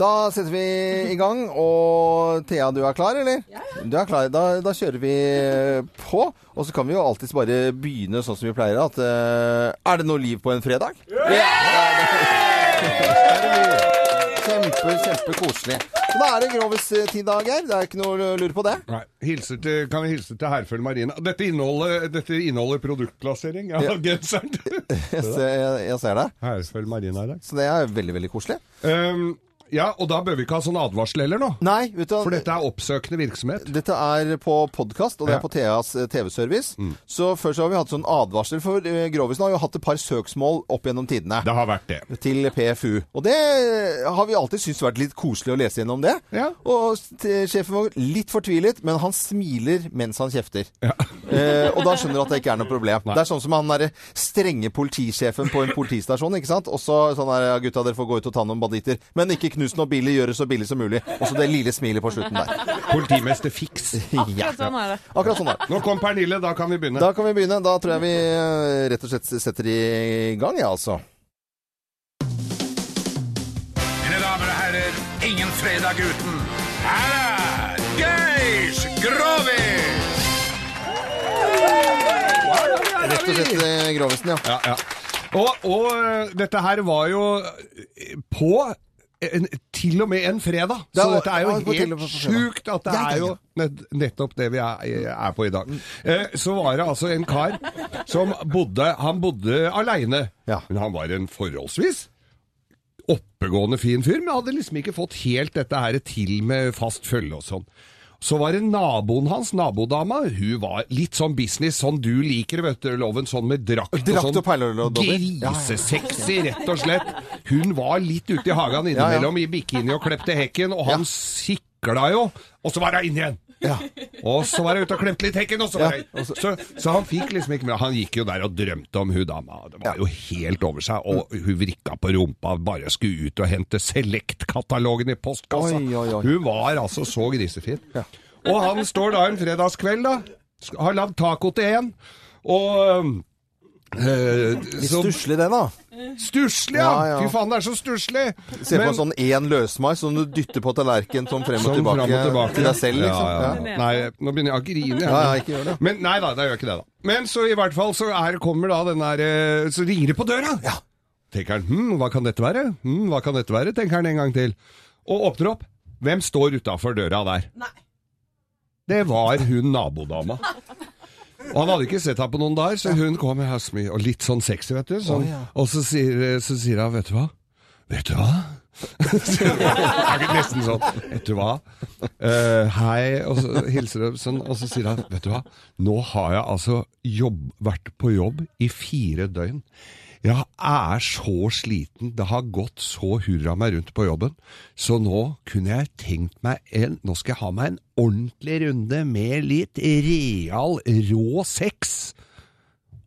Da setter vi i gang. Og Thea, du er klar, eller? Ja, ja. Du er klar. Da, da kjører vi på. Og så kan vi jo alltids bare begynne sånn som vi pleier. At uh, Er det noe liv på en fredag? Ja! Kjempe, kjempekoselig. Så da er det Grovis-tid, dager. Det er ikke noe å lure på det. Nei. Hilser til, kan vi hilse til Herføl Marina. Dette inneholder, dette inneholder produktplassering av ja. genseren. jeg, ser, jeg ser det. Herføl Marina i dag. Så det er veldig, veldig koselig. Um, ja, og da bør vi ikke ha sånn advarsel heller nå. Nei, du, For dette er oppsøkende virksomhet. Dette er på podkast, og det er på Theas eh, TV-service. Mm. Så før så har vi hatt sånn advarsel, for uh, Grovisen har jo hatt et par søksmål opp gjennom tidene. Det har vært det. Til PFU. Og det har vi alltid syntes vært litt koselig å lese gjennom det. Ja. Og sjefen var litt fortvilet, men han smiler mens han kjefter. Ja. Eh, og da skjønner du at det ikke er noe problem. Nei. Det er sånn som han derre strenge politisjefen på en politistasjon, ikke sant. Også sånn der, gutta, dere får gå ut og ta noen banditter. Men ikke knus og billig, gjør det så billig som mulig. Og så det lille smilet på slutten der. Politimester Fiks. Akkurat sånn er det. Akkurat sånn er det. Nå kom Pernille, da kan vi begynne. Da kan vi begynne. Da tror jeg vi eh, rett og slett setter i gang, ja, altså. Mine damer og herrer, ingen fredag uten. Her er Geir Grovis! Rett og slett eh, Grovisen, ja. ja, ja. Og, og, eh, dette her var jo på en, til og med en fredag. Så var, dette er jo helt sjukt at det er jo nettopp det vi er, er på i dag. Eh, så var det altså en kar som bodde Han bodde aleine, men han var en forholdsvis oppegående fin fyr, men hadde liksom ikke fått helt dette her til med fast følge og sånn. Så var det naboen hans, nabodama. Hun var litt sånn business, sånn du liker, vet du, Loven. Sånn med drakt, drakt og sånn. Grisesexy, rett og slett. Hun var litt ute i hagen innimellom i bikini og klepte hekken, og han sikla jo. Og så var hun inne igjen. Ja. Og så var jeg ute og klemte litt hekken, og så var jeg så, så, han fikk liksom ikke med Han gikk jo der og drømte om hun dama. Det var jo helt over seg. Og hun vrikka på rumpa, bare skulle ut og hente Select-katalogen i postkassa. Oi, oi, oi. Hun var altså så grisefin. Ja. Og han står da en fredagskveld, da. Har lagd taco til én. Og øh, Litt stusslig det, da. Stusslig, ja. ja, ja. Fy faen, det er så stusslig! Se på en sånn én løsmai som du dytter på tallerkenen sånn frem og, tilbake, frem og tilbake, til deg selv, liksom. Ja, nei, nå begynner jeg å grine. Ja, ja, ikke gjør det. Men nei da, det gjør ikke det, da. Men så i hvert fall så er, kommer da den der eh, Så ringer det på døra! Ja. Tenker han hm, hva kan dette være? Hm, hva kan dette være? Tenker han en gang til. Og åpner opp. Hvem står utafor døra der? Nei. Det var hun nabodama. Og han hadde ikke sett henne på noen dager, så hun kom med Hasmi, og litt sånn sexy, vet du. Sånn. Oh, ja. Og så sier, så sier han, vet du hva? Vet du hva? Nesten sånn. Vet du hva? Uh, hei. Og så hilser hun sånn, og så sier han, vet du hva? Nå har jeg altså jobb, vært på jobb i fire døgn. Jeg er så sliten, det har gått så hurra meg rundt på jobben, så nå kunne jeg tenkt meg en Nå skal jeg ha meg en ordentlig runde med litt real, rå sex.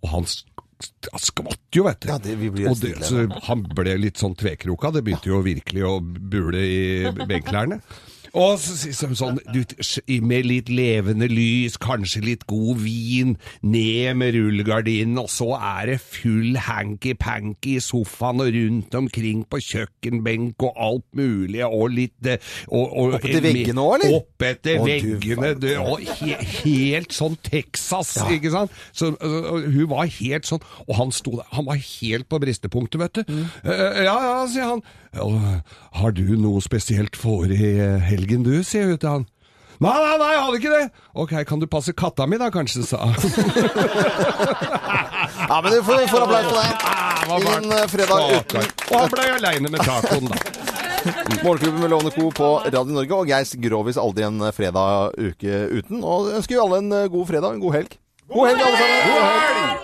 Og han skvatt jo, vet du. Ja, det, blir og det, så han ble litt sånn tvekroka. Det begynte jo virkelig å bule i benklærne. Og så, så, sånn, du, med litt levende lys, kanskje litt god vin, ned med rullegardinen, og så er det full hanky-panky i sofaen og rundt omkring på kjøkkenbenk og alt mulig, og litt eh, og, og, Opp etter veggene òg, eller? Opp etter å, veggene, du, og he, helt sånn Texas, ja. ikke sant? Så, hun var helt sånn, og han sto der, han var helt på bristepunktet, vet du. Mm. Uh, ja, ja, sier han. Har du noe spesielt for i helgen? Helgen du, sier hun til han. Nei, nei, nei, jeg hadde ikke det! Ok, kan du passe katta mi da, kanskje, sa han. ja, men du får, får applaus på det. Ingen ah, fredag uten Og han ble aleine med tacoen, da. Morgenklubben med Lovende Co. på Radio Norge og Geis Grovis aldri en fredag uke uten. Og ønsker jo alle en god fredag, en god helg. God helg, alle sammen! God helg!